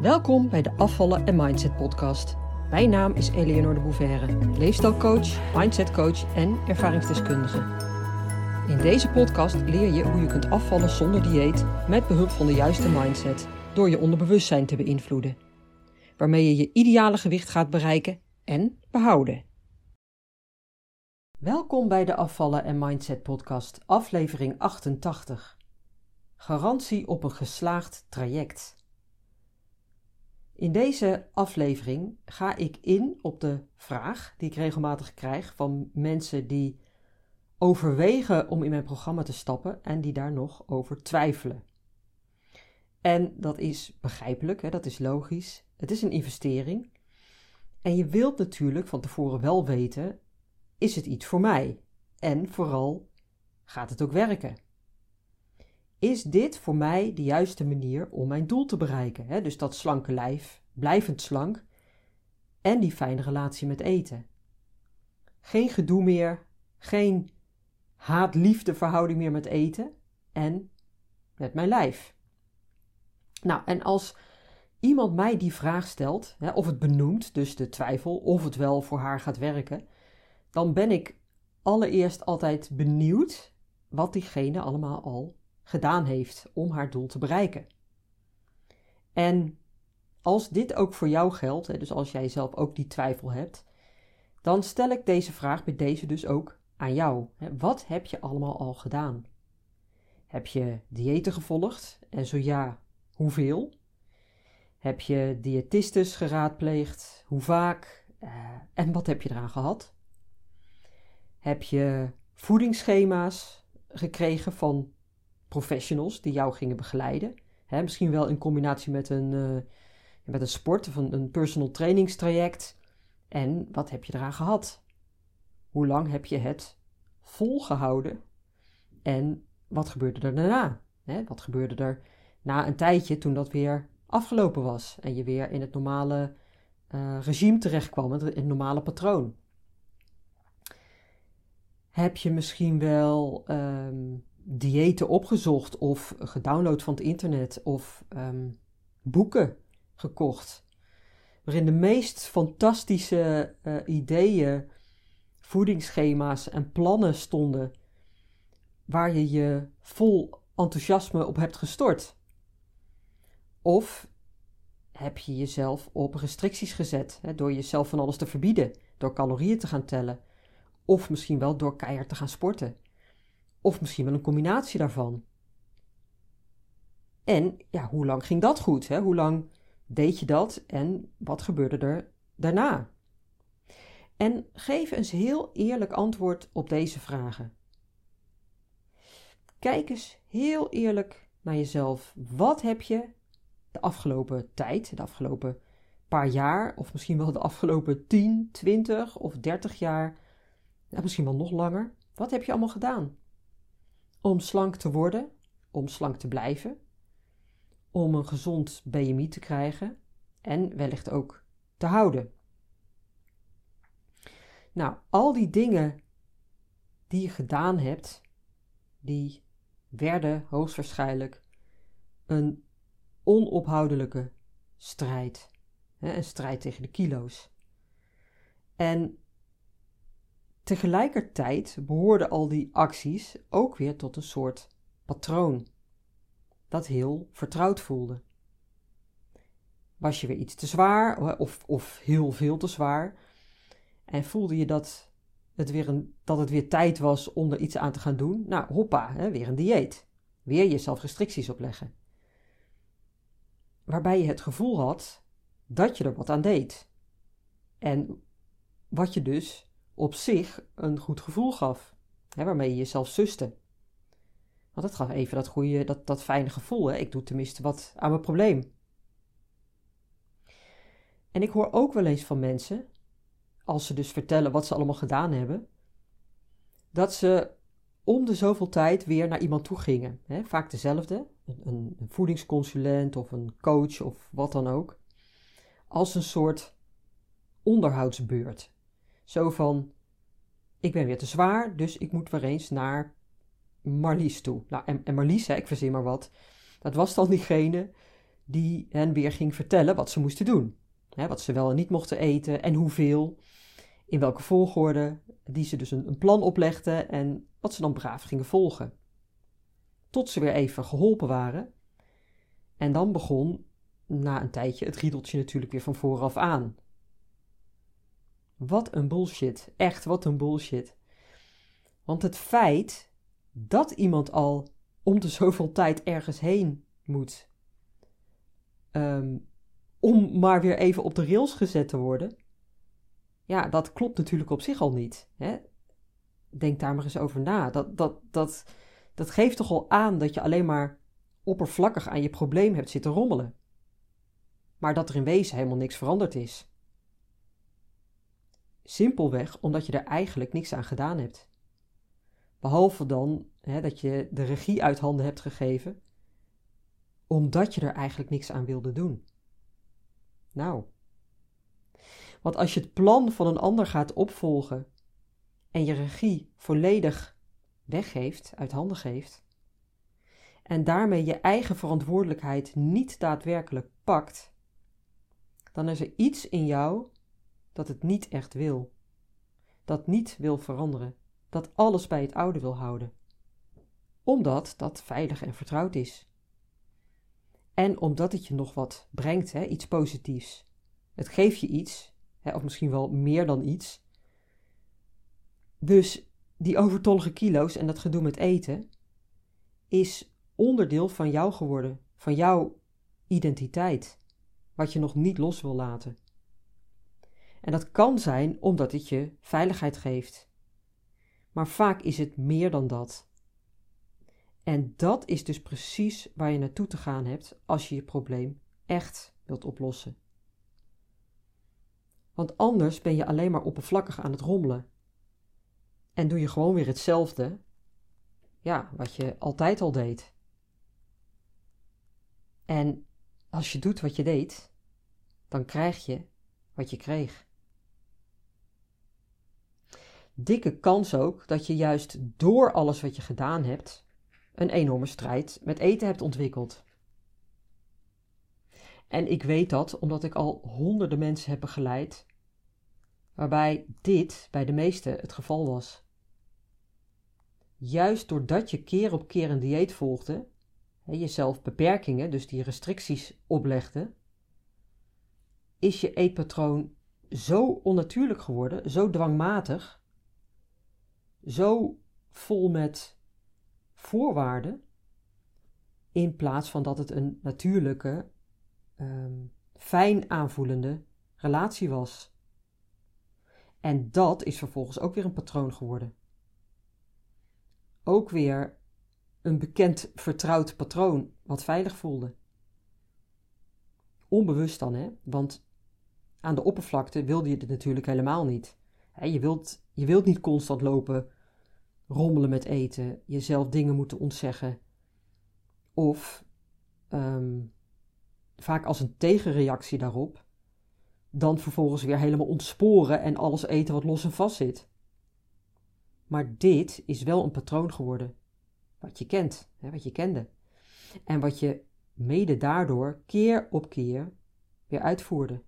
Welkom bij de Afvallen en Mindset podcast. Mijn naam is Eleonore de Bouverre, leefstijlcoach, mindsetcoach en ervaringsdeskundige. In deze podcast leer je hoe je kunt afvallen zonder dieet met behulp van de juiste mindset door je onderbewustzijn te beïnvloeden, waarmee je je ideale gewicht gaat bereiken en behouden. Welkom bij de Afvallen en Mindset podcast, aflevering 88. Garantie op een geslaagd traject. In deze aflevering ga ik in op de vraag die ik regelmatig krijg van mensen die overwegen om in mijn programma te stappen en die daar nog over twijfelen. En dat is begrijpelijk, hè, dat is logisch. Het is een investering. En je wilt natuurlijk van tevoren wel weten: is het iets voor mij? En vooral, gaat het ook werken? Is dit voor mij de juiste manier om mijn doel te bereiken? Dus dat slanke lijf, blijvend slank en die fijne relatie met eten. Geen gedoe meer, geen haat-liefde verhouding meer met eten en met mijn lijf. Nou, en als iemand mij die vraag stelt, of het benoemt, dus de twijfel of het wel voor haar gaat werken, dan ben ik allereerst altijd benieuwd wat diegene allemaal al gedaan heeft om haar doel te bereiken. En als dit ook voor jou geldt, dus als jij zelf ook die twijfel hebt, dan stel ik deze vraag bij deze dus ook aan jou. Wat heb je allemaal al gedaan? Heb je diëten gevolgd? En zo ja, hoeveel? Heb je diëtistes geraadpleegd? Hoe vaak? Eh, en wat heb je eraan gehad? Heb je voedingsschema's gekregen van professionals die jou gingen begeleiden? misschien wel in combinatie met een, uh, met een sport of een, personal trainingstraject. En wat heb je eraan gehad? Hoe lang heb je het volgehouden? En wat gebeurde er daarna? wat gebeurde er na een tijdje toen dat weer afgelopen was en je weer in het normale uh, regime terechtkwam, het, het normale patroon? Heb je misschien wel um, diëten opgezocht of gedownload van het internet of um, boeken gekocht? Waarin de meest fantastische uh, ideeën, voedingsschema's en plannen stonden, waar je je vol enthousiasme op hebt gestort. Of heb je jezelf op restricties gezet hè, door jezelf van alles te verbieden, door calorieën te gaan tellen, of misschien wel door keihard te gaan sporten. Of misschien wel een combinatie daarvan. En ja, hoe lang ging dat goed? Hè? Hoe lang deed je dat en wat gebeurde er daarna? En geef eens heel eerlijk antwoord op deze vragen. Kijk eens heel eerlijk naar jezelf. Wat heb je de afgelopen tijd, de afgelopen paar jaar, of misschien wel de afgelopen 10, 20 of 30 jaar ja, misschien wel nog langer. Wat heb je allemaal gedaan? Om slank te worden, om slank te blijven, om een gezond BMI te krijgen en wellicht ook te houden. Nou, al die dingen die je gedaan hebt, die werden hoogstwaarschijnlijk een onophoudelijke strijd. Een strijd tegen de kilo's. En Tegelijkertijd behoorden al die acties ook weer tot een soort patroon, dat heel vertrouwd voelde. Was je weer iets te zwaar of, of heel veel te zwaar en voelde je dat het, weer een, dat het weer tijd was om er iets aan te gaan doen? Nou, hoppa, hè, weer een dieet. Weer jezelf restricties opleggen. Waarbij je het gevoel had dat je er wat aan deed. En wat je dus op zich een goed gevoel gaf, hè, waarmee je jezelf suste. Want het gaf even dat goede, dat, dat fijne gevoel. Hè? Ik doe tenminste wat aan mijn probleem. En ik hoor ook wel eens van mensen, als ze dus vertellen wat ze allemaal gedaan hebben, dat ze om de zoveel tijd weer naar iemand toe gingen. Hè? Vaak dezelfde, een, een voedingsconsulent of een coach of wat dan ook. Als een soort onderhoudsbeurt. Zo van, ik ben weer te zwaar, dus ik moet weer eens naar Marlies toe. Nou, en, Marlies, hè, ik verzin maar wat, dat was dan diegene die hen weer ging vertellen wat ze moesten doen. wat ze wel en niet mochten eten en hoeveel, in welke volgorde, die ze dus een, een plan oplegden en wat ze dan braaf gingen volgen. Tot ze weer even geholpen waren. En dan begon na een tijdje het riedeltje natuurlijk weer van vooraf aan. Wat een bullshit. Echt, wat een bullshit. Want het feit dat iemand al om de zoveel tijd ergens heen moet, ehm, om maar weer even op de rails gezet te worden, ja, dat klopt natuurlijk op zich al niet. Hè? Denk daar maar eens over na. Dat, dat, dat, dat geeft toch al aan dat je alleen maar oppervlakkig aan je probleem hebt zitten rommelen. Maar dat er in wezen helemaal niks veranderd is. Simpelweg omdat je er eigenlijk niks aan gedaan hebt. Behalve dan hè, dat je de regie uit handen hebt gegeven, omdat je er eigenlijk niks aan wilde doen. Nou. Want als je het plan van een ander gaat opvolgen en je regie volledig weggeeft, uit handen geeft, en daarmee je eigen verantwoordelijkheid niet daadwerkelijk pakt, dan is er iets in jou dat het niet echt wil, dat niet wil veranderen, dat alles bij het oude wil houden, omdat dat veilig en vertrouwd is. En omdat het je nog wat brengt, hè, iets positiefs. Het geeft je iets, hè, of misschien wel meer dan iets. Dus die overtollige kilo's en dat gedoe met eten is onderdeel van jou geworden, van jouw identiteit, wat je nog niet los wil laten. En dat kan zijn omdat het je veiligheid geeft. Maar vaak is het meer dan dat. En dat is dus precies waar je naartoe te gaan hebt als je je probleem echt wilt oplossen. Want anders ben je alleen maar oppervlakkig aan het rommelen. En doe je gewoon weer hetzelfde, ja, wat je altijd al deed. En als je doet wat je deed, dan krijg je wat je kreeg. Dikke kans ook dat je juist door alles wat je gedaan hebt, een enorme strijd met eten hebt ontwikkeld. En ik weet dat omdat ik al honderden mensen heb begeleid, waarbij dit bij de meesten het geval was. Juist doordat je keer op keer een dieet volgde, jezelf beperkingen, dus die restricties oplegde, is je eetpatroon zo onnatuurlijk geworden, zo dwangmatig, zo vol met voorwaarden, in plaats van dat het een natuurlijke, um, fijn aanvoelende relatie was. En dat is vervolgens ook weer een patroon geworden. Ook weer een bekend vertrouwd patroon wat veilig voelde. Onbewust dan, hè? Want aan de oppervlakte wilde je het natuurlijk helemaal niet. Je wilt, je wilt niet constant lopen, rommelen met eten, jezelf dingen moeten ontzeggen. Of ehm, vaak als een tegenreactie daarop, dan vervolgens weer helemaal ontsporen en alles eten wat los en vast zit. Maar dit is wel een patroon geworden, wat je kent, hè, wat je kende. En wat je mede daardoor keer op keer weer uitvoerde.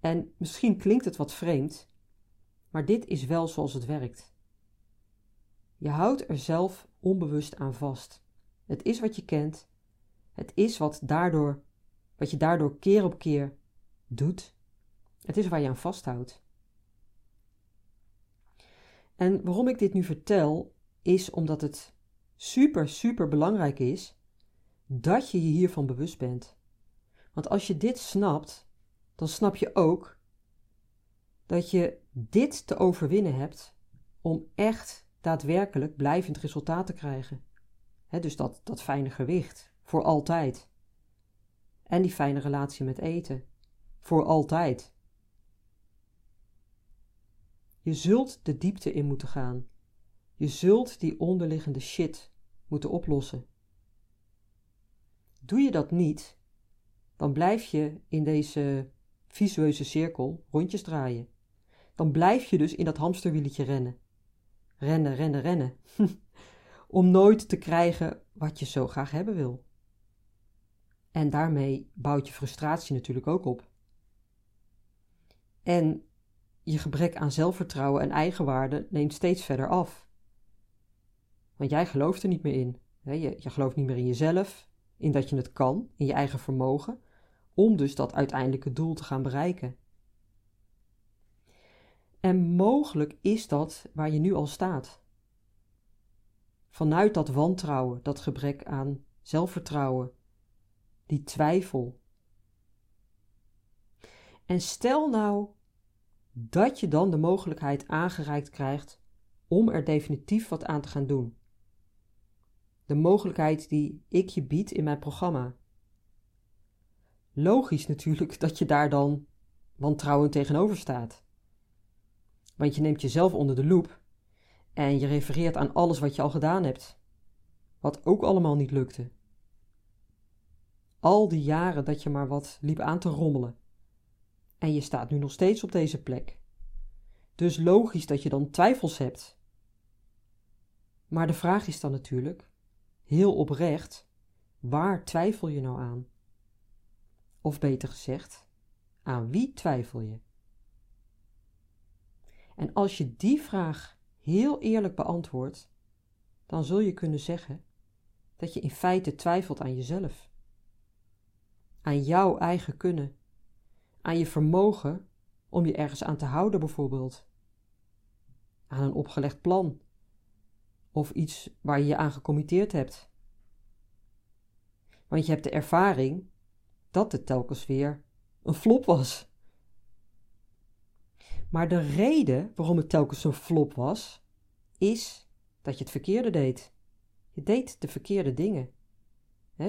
En misschien klinkt het wat vreemd, maar dit is wel zoals het werkt. Je houdt er zelf onbewust aan vast. Het is wat je kent. Het is wat, daardoor, wat je daardoor keer op keer doet. Het is waar je aan vasthoudt. En waarom ik dit nu vertel, is omdat het super, super belangrijk is dat je je hiervan bewust bent. Want als je dit snapt, dan snap je ook dat je dit te overwinnen hebt om echt daadwerkelijk blijvend resultaat te krijgen. dus dat, dat fijne gewicht, voor altijd. En die fijne relatie met eten, voor altijd. Je zult de diepte in moeten gaan. Je zult die onderliggende shit moeten oplossen. Doe je dat niet, dan blijf je in deze visueuze cirkel rondjes draaien. Dan blijf je dus in dat hamsterwieletje rennen. Rennen, rennen, rennen. Om nooit te krijgen wat je zo graag hebben wil. En daarmee bouwt je frustratie natuurlijk ook op. En je gebrek aan zelfvertrouwen en eigenwaarde neemt steeds verder af. Want jij gelooft er niet meer in. Je, je gelooft niet meer in jezelf, in dat je het kan, in je eigen vermogen, om dus dat uiteindelijke doel te gaan bereiken. En mogelijk is dat waar je nu al staat. Vanuit dat wantrouwen, dat gebrek aan zelfvertrouwen, die twijfel. En stel nou dat je dan de mogelijkheid aangereikt krijgt om er definitief wat aan te gaan doen. De mogelijkheid die ik je bied in mijn programma. Logisch natuurlijk dat je daar dan wantrouwen tegenover staat. Want je neemt jezelf onder de loep en je refereert aan alles wat je al gedaan hebt, wat ook allemaal niet lukte. Al die jaren dat je maar wat liep aan te rommelen. En je staat nu nog steeds op deze plek. Dus logisch dat je dan twijfels hebt. Maar de vraag is dan natuurlijk, heel oprecht, waar twijfel je nou aan? Of beter gezegd, aan wie twijfel je? En als je die vraag heel eerlijk beantwoordt, dan zul je kunnen zeggen dat je in feite twijfelt aan jezelf. Aan jouw eigen kunnen. Aan je vermogen om je ergens aan te houden, bijvoorbeeld. Aan een opgelegd plan. Of iets waar je je aan gecommitteerd hebt. Want je hebt de ervaring dat het telkens weer een flop was. Maar de reden waarom het telkens een flop was, is dat je het verkeerde deed. Je deed de verkeerde dingen.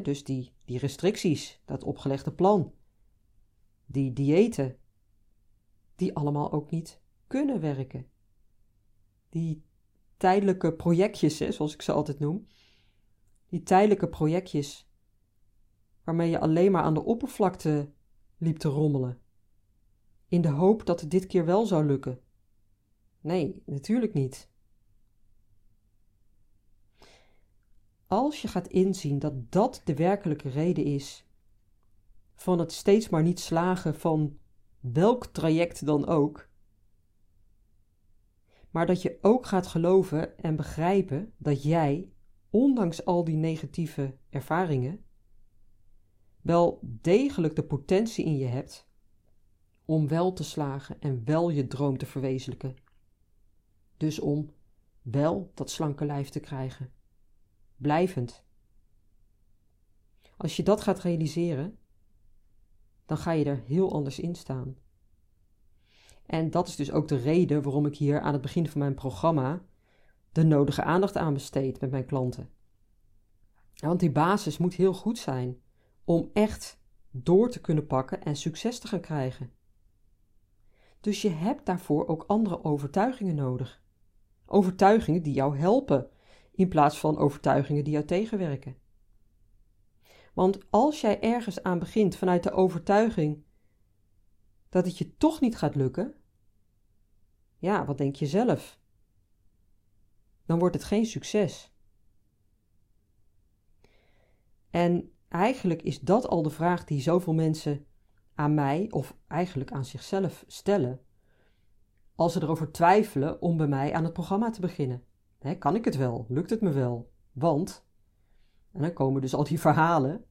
dus die, die restricties, dat opgelegde plan, die diëten, die allemaal ook niet kunnen werken. Die tijdelijke projectjes, zoals ik ze altijd noem, die tijdelijke projectjes waarmee je alleen maar aan de oppervlakte liep te rommelen in de hoop dat het dit keer wel zou lukken. Nee, natuurlijk niet. Als je gaat inzien dat dat de werkelijke reden is van het steeds maar niet slagen van welk traject dan ook, maar dat je ook gaat geloven en begrijpen dat jij, ondanks al die negatieve ervaringen, wel degelijk de potentie in je hebt om wel te slagen en wel je droom te verwezenlijken. Dus om wel dat slanke lijf te krijgen. Blijvend. Als je dat gaat realiseren, dan ga je er heel anders in staan. En dat is dus ook de reden waarom ik hier aan het begin van mijn programma de nodige aandacht aan besteed met mijn klanten. Want die basis moet heel goed zijn om echt door te kunnen pakken en succes te gaan krijgen. Dus je hebt daarvoor ook andere overtuigingen nodig. Overtuigingen die jou helpen, in plaats van overtuigingen die jou tegenwerken. Want als jij ergens aan begint vanuit de overtuiging dat het je toch niet gaat lukken, ja, wat denk je zelf? Dan wordt het geen succes. En eigenlijk is dat al de vraag die zoveel mensen aan mij of eigenlijk aan zichzelf stellen als ze erover twijfelen om bij mij aan het programma te beginnen. kan ik het wel? Lukt het me wel? Want, en dan komen dus al die verhalen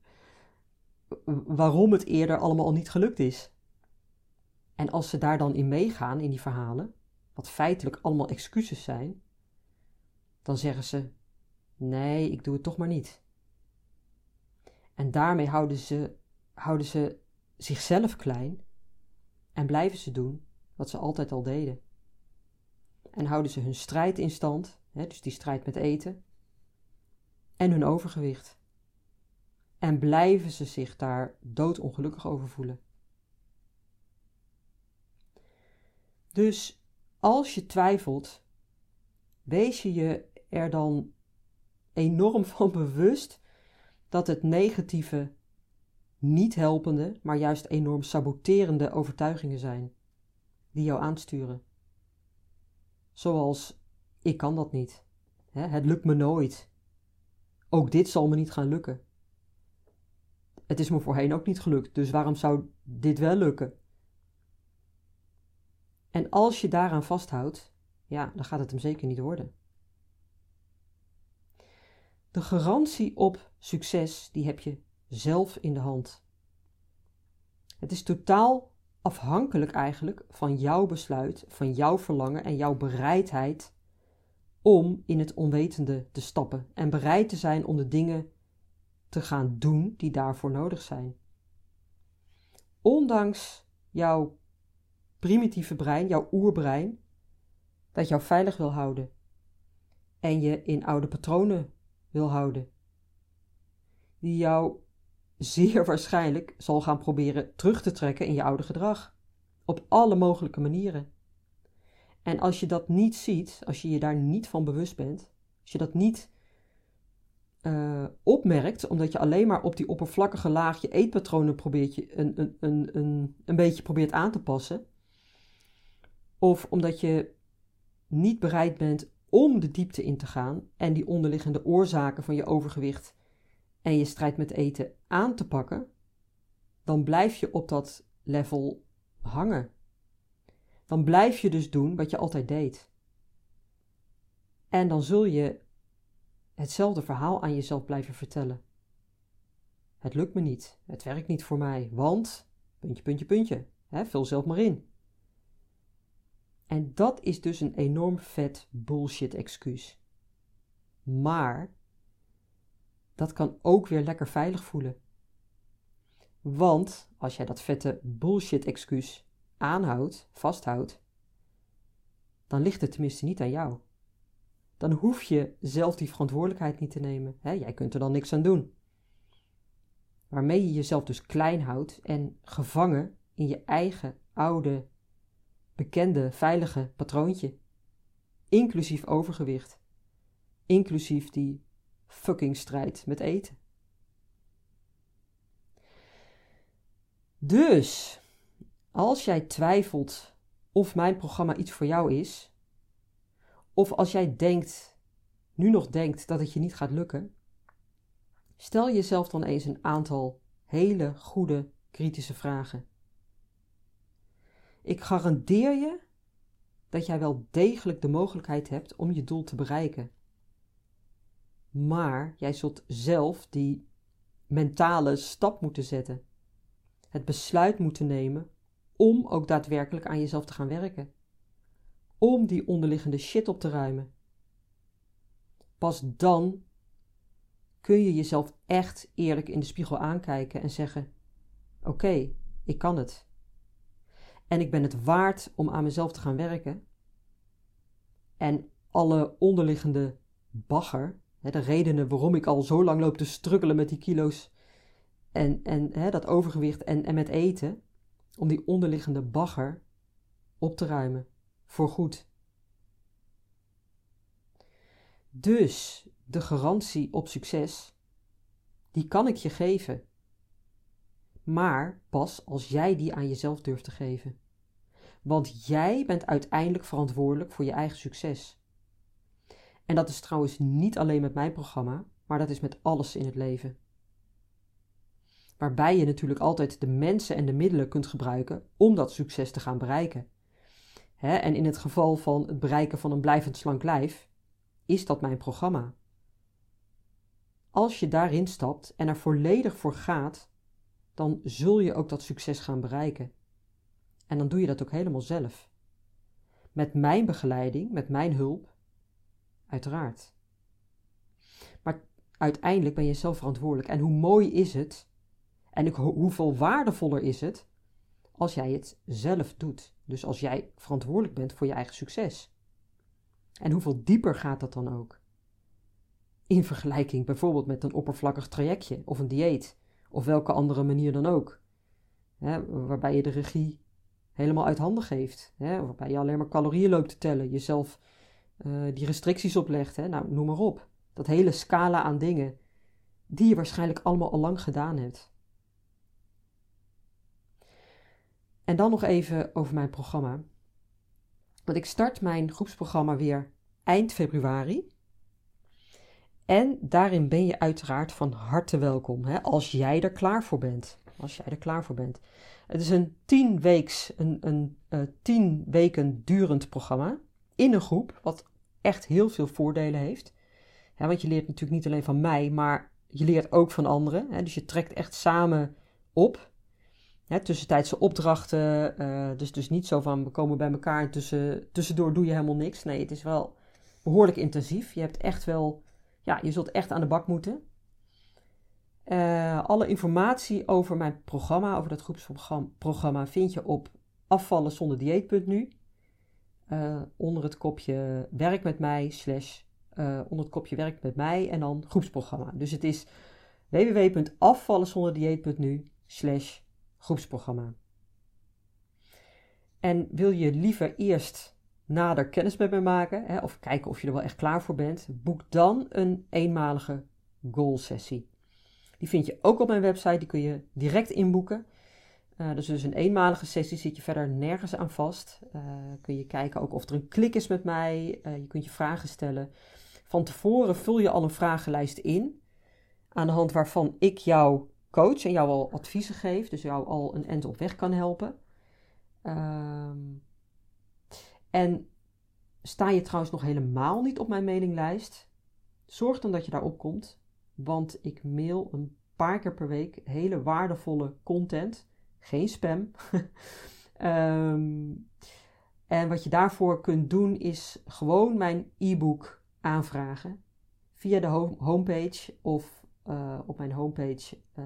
waarom het eerder allemaal al niet gelukt is. En als ze daar dan in meegaan, in die verhalen, wat feitelijk allemaal excuses zijn, dan zeggen ze: Nee, ik doe het toch maar niet. En daarmee houden ze, houden ze zichzelf klein en blijven ze doen wat ze altijd al deden. En houden ze hun strijd in stand, hè, dus die strijd met eten, en hun overgewicht. En blijven ze zich daar doodongelukkig over voelen. Dus als je twijfelt, wees je je er dan enorm van bewust dat het negatieve niet helpende, maar juist enorm saboterende overtuigingen zijn die jou aansturen. Zoals: ik kan dat niet. het lukt me nooit. Ook dit zal me niet gaan lukken. Het is me voorheen ook niet gelukt, dus waarom zou dit wel lukken? En als je daaraan vasthoudt, ja, dan gaat het hem zeker niet worden. De garantie op succes, die heb je zelf in de hand. Het is totaal afhankelijk eigenlijk van jouw besluit, van jouw verlangen en jouw bereidheid om in het onwetende te stappen en bereid te zijn om de dingen te gaan doen die daarvoor nodig zijn. Ondanks jouw primitieve brein, jouw oerbrein, dat jou veilig wil houden en je in oude patronen wil houden, die jou zeer waarschijnlijk zal gaan proberen terug te trekken in je oude gedrag. Op alle mogelijke manieren. En als je dat niet ziet, als je je daar niet van bewust bent, als je dat niet uh, opmerkt, omdat je alleen maar op die oppervlakkige laag je eetpatronen probeert je een, een, een, een, een beetje probeert aan te passen, of omdat je niet bereid bent om de diepte in te gaan en die onderliggende oorzaken van je overgewicht en je strijd met eten aan te pakken, dan blijf je op dat level hangen. Dan blijf je dus doen wat je altijd deed. En dan zul je hetzelfde verhaal aan jezelf blijven vertellen. Het lukt me niet, het werkt niet voor mij, want puntje, puntje, puntje. Hè, vul zelf maar in. En dat is dus een enorm vet bullshit excuus. Maar dat kan ook weer lekker veilig voelen. Want als jij dat vette bullshit excuus aanhoudt, vasthoudt, dan ligt het tenminste niet aan jou. Dan hoef je zelf die verantwoordelijkheid niet te nemen. jij kunt er dan niks aan doen. Waarmee je jezelf dus klein houdt en gevangen in je eigen oude, bekende, veilige patroontje. Inclusief overgewicht. Inclusief die fucking strijd met eten. Dus, als jij twijfelt of mijn programma iets voor jou is, of als jij denkt, nu nog denkt dat het je niet gaat lukken, stel jezelf dan eens een aantal hele goede kritische vragen. Ik garandeer je dat jij wel degelijk de mogelijkheid hebt om je doel te bereiken. Maar jij zult zelf die mentale stap moeten zetten. Het besluit moeten nemen om ook daadwerkelijk aan jezelf te gaan werken. Om die onderliggende shit op te ruimen. Pas dan kun je jezelf echt eerlijk in de spiegel aankijken en zeggen: Oké, ik kan het. En ik ben het waard om aan mezelf te gaan werken. En alle onderliggende bagger, de redenen waarom ik al zo lang loop te struggelen met die kilo's en, en dat overgewicht en, en met eten, om die onderliggende bagger op te ruimen. Voor goed. Dus de garantie op succes, die kan ik je geven. Maar pas als jij die aan jezelf durft te geven. Want jij bent uiteindelijk verantwoordelijk voor je eigen succes. En dat is trouwens niet alleen met mijn programma, maar dat is met alles in het leven. Waarbij je natuurlijk altijd de mensen en de middelen kunt gebruiken om dat succes te gaan bereiken. en in het geval van het bereiken van een blijvend slank lijf, is dat mijn programma. Als je daarin stapt en er volledig voor gaat, dan zul je ook dat succes gaan bereiken. En dan doe je dat ook helemaal zelf. Met mijn begeleiding, met mijn hulp uiteraard. Maar uiteindelijk ben je zelf verantwoordelijk. En hoe mooi is het en hoeveel waardevoller is het als jij het zelf doet. Dus als jij verantwoordelijk bent voor je eigen succes. En hoeveel dieper gaat dat dan ook? In vergelijking bijvoorbeeld met een oppervlakkig trajectje of een dieet of welke andere manier dan ook. Hè, waarbij je de regie helemaal uit handen geeft. Hè, waarbij je alleen maar calorieën loopt te tellen, jezelf uh, die restricties oplegt. Hè? Nou, noem maar op. Dat hele scala aan dingen die je waarschijnlijk allemaal al lang gedaan hebt. En dan nog even over mijn programma. Want ik start mijn groepsprogramma weer eind februari. En daarin ben je uiteraard van harte welkom, hè, als jij er klaar voor bent. Als jij er klaar voor bent. Het is een een, een uh, tien weken durend programma in een groep, wat echt heel veel voordelen heeft. Want je leert natuurlijk niet alleen van mij, maar je leert ook van anderen. Hè, dus je trekt echt samen op. Hè, tussentijdse opdrachten. Uh, dus, dus niet zo van we komen bij elkaar en tussen, tussendoor doe je helemaal niks. Nee, het is wel behoorlijk intensief. Je hebt echt wel, ja, je zult echt aan de bak moeten. Uh, alle informatie over mijn programma, over dat groepsprogramma, vind je op afvallenzonderdieet.nu. Uh, onder het kopje werk met mij, slash, uh, onder het kopje werk met mij en dan groepsprogramma. Dus het is www.afvallenzonderdieet.nu slash groepsprogramma. En wil je liever eerst nader kennis met me maken, hè, of kijken of je er wel echt klaar voor bent, boek dan een eenmalige goal sessie. Die vind je ook op mijn website, die kun je direct inboeken. Uh, dus dus een eenmalige sessie zit je verder nergens aan vast. Uh, kun je kijken ook of er een klik is met mij. Uh, je kunt je vragen stellen. Van tevoren vul je al een vragenlijst in. Aan de hand waarvan ik jou coach en jou al adviezen geef. Dus jou al een end op weg kan helpen. Um, en sta je trouwens nog helemaal niet op mijn mailinglijst? Zorg dan dat je daarop komt. Want ik mail een paar keer per week hele waardevolle content geen spam. um, en wat je daarvoor kunt doen is gewoon mijn e-book aanvragen via de homepage of uh, op mijn homepage uh,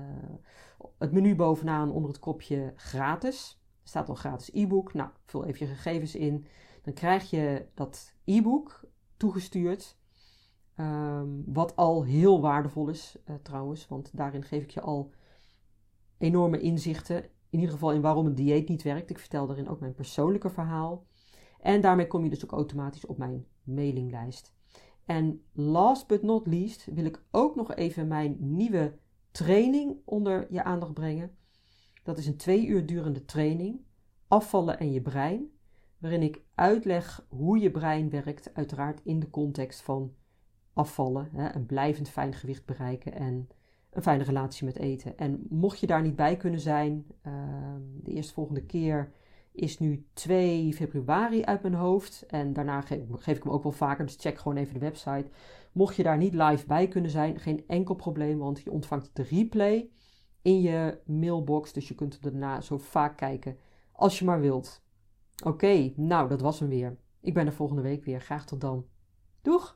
het menu bovenaan onder het kopje gratis. Er staat al gratis e-book. Nou, vul even je gegevens in. Dan krijg je dat e-book toegestuurd. Um, wat al heel waardevol is uh, trouwens, want daarin geef ik je al enorme inzichten in ieder geval in waarom een dieet niet werkt. Ik vertel daarin ook mijn persoonlijke verhaal. En daarmee kom je dus ook automatisch op mijn mailinglijst. En last but not least wil ik ook nog even mijn nieuwe training onder je aandacht brengen. Dat is een twee uur durende training, afvallen en je brein, waarin ik uitleg hoe je brein werkt, uiteraard in de context van afvallen, hè, een blijvend fijn gewicht bereiken en een fijne relatie met eten. En mocht je daar niet bij kunnen zijn, uh, de eerstvolgende keer is nu 2 februari uit mijn hoofd. En daarna geef, geef, ik hem ook wel vaker, dus check gewoon even de website. Mocht je daar niet live bij kunnen zijn, geen enkel probleem, want je ontvangt de replay in je mailbox. Dus je kunt hem daarna zo vaak kijken als je maar wilt. Oké, nou dat was hem weer. Ik ben er volgende week weer. Graag tot dan. Doeg!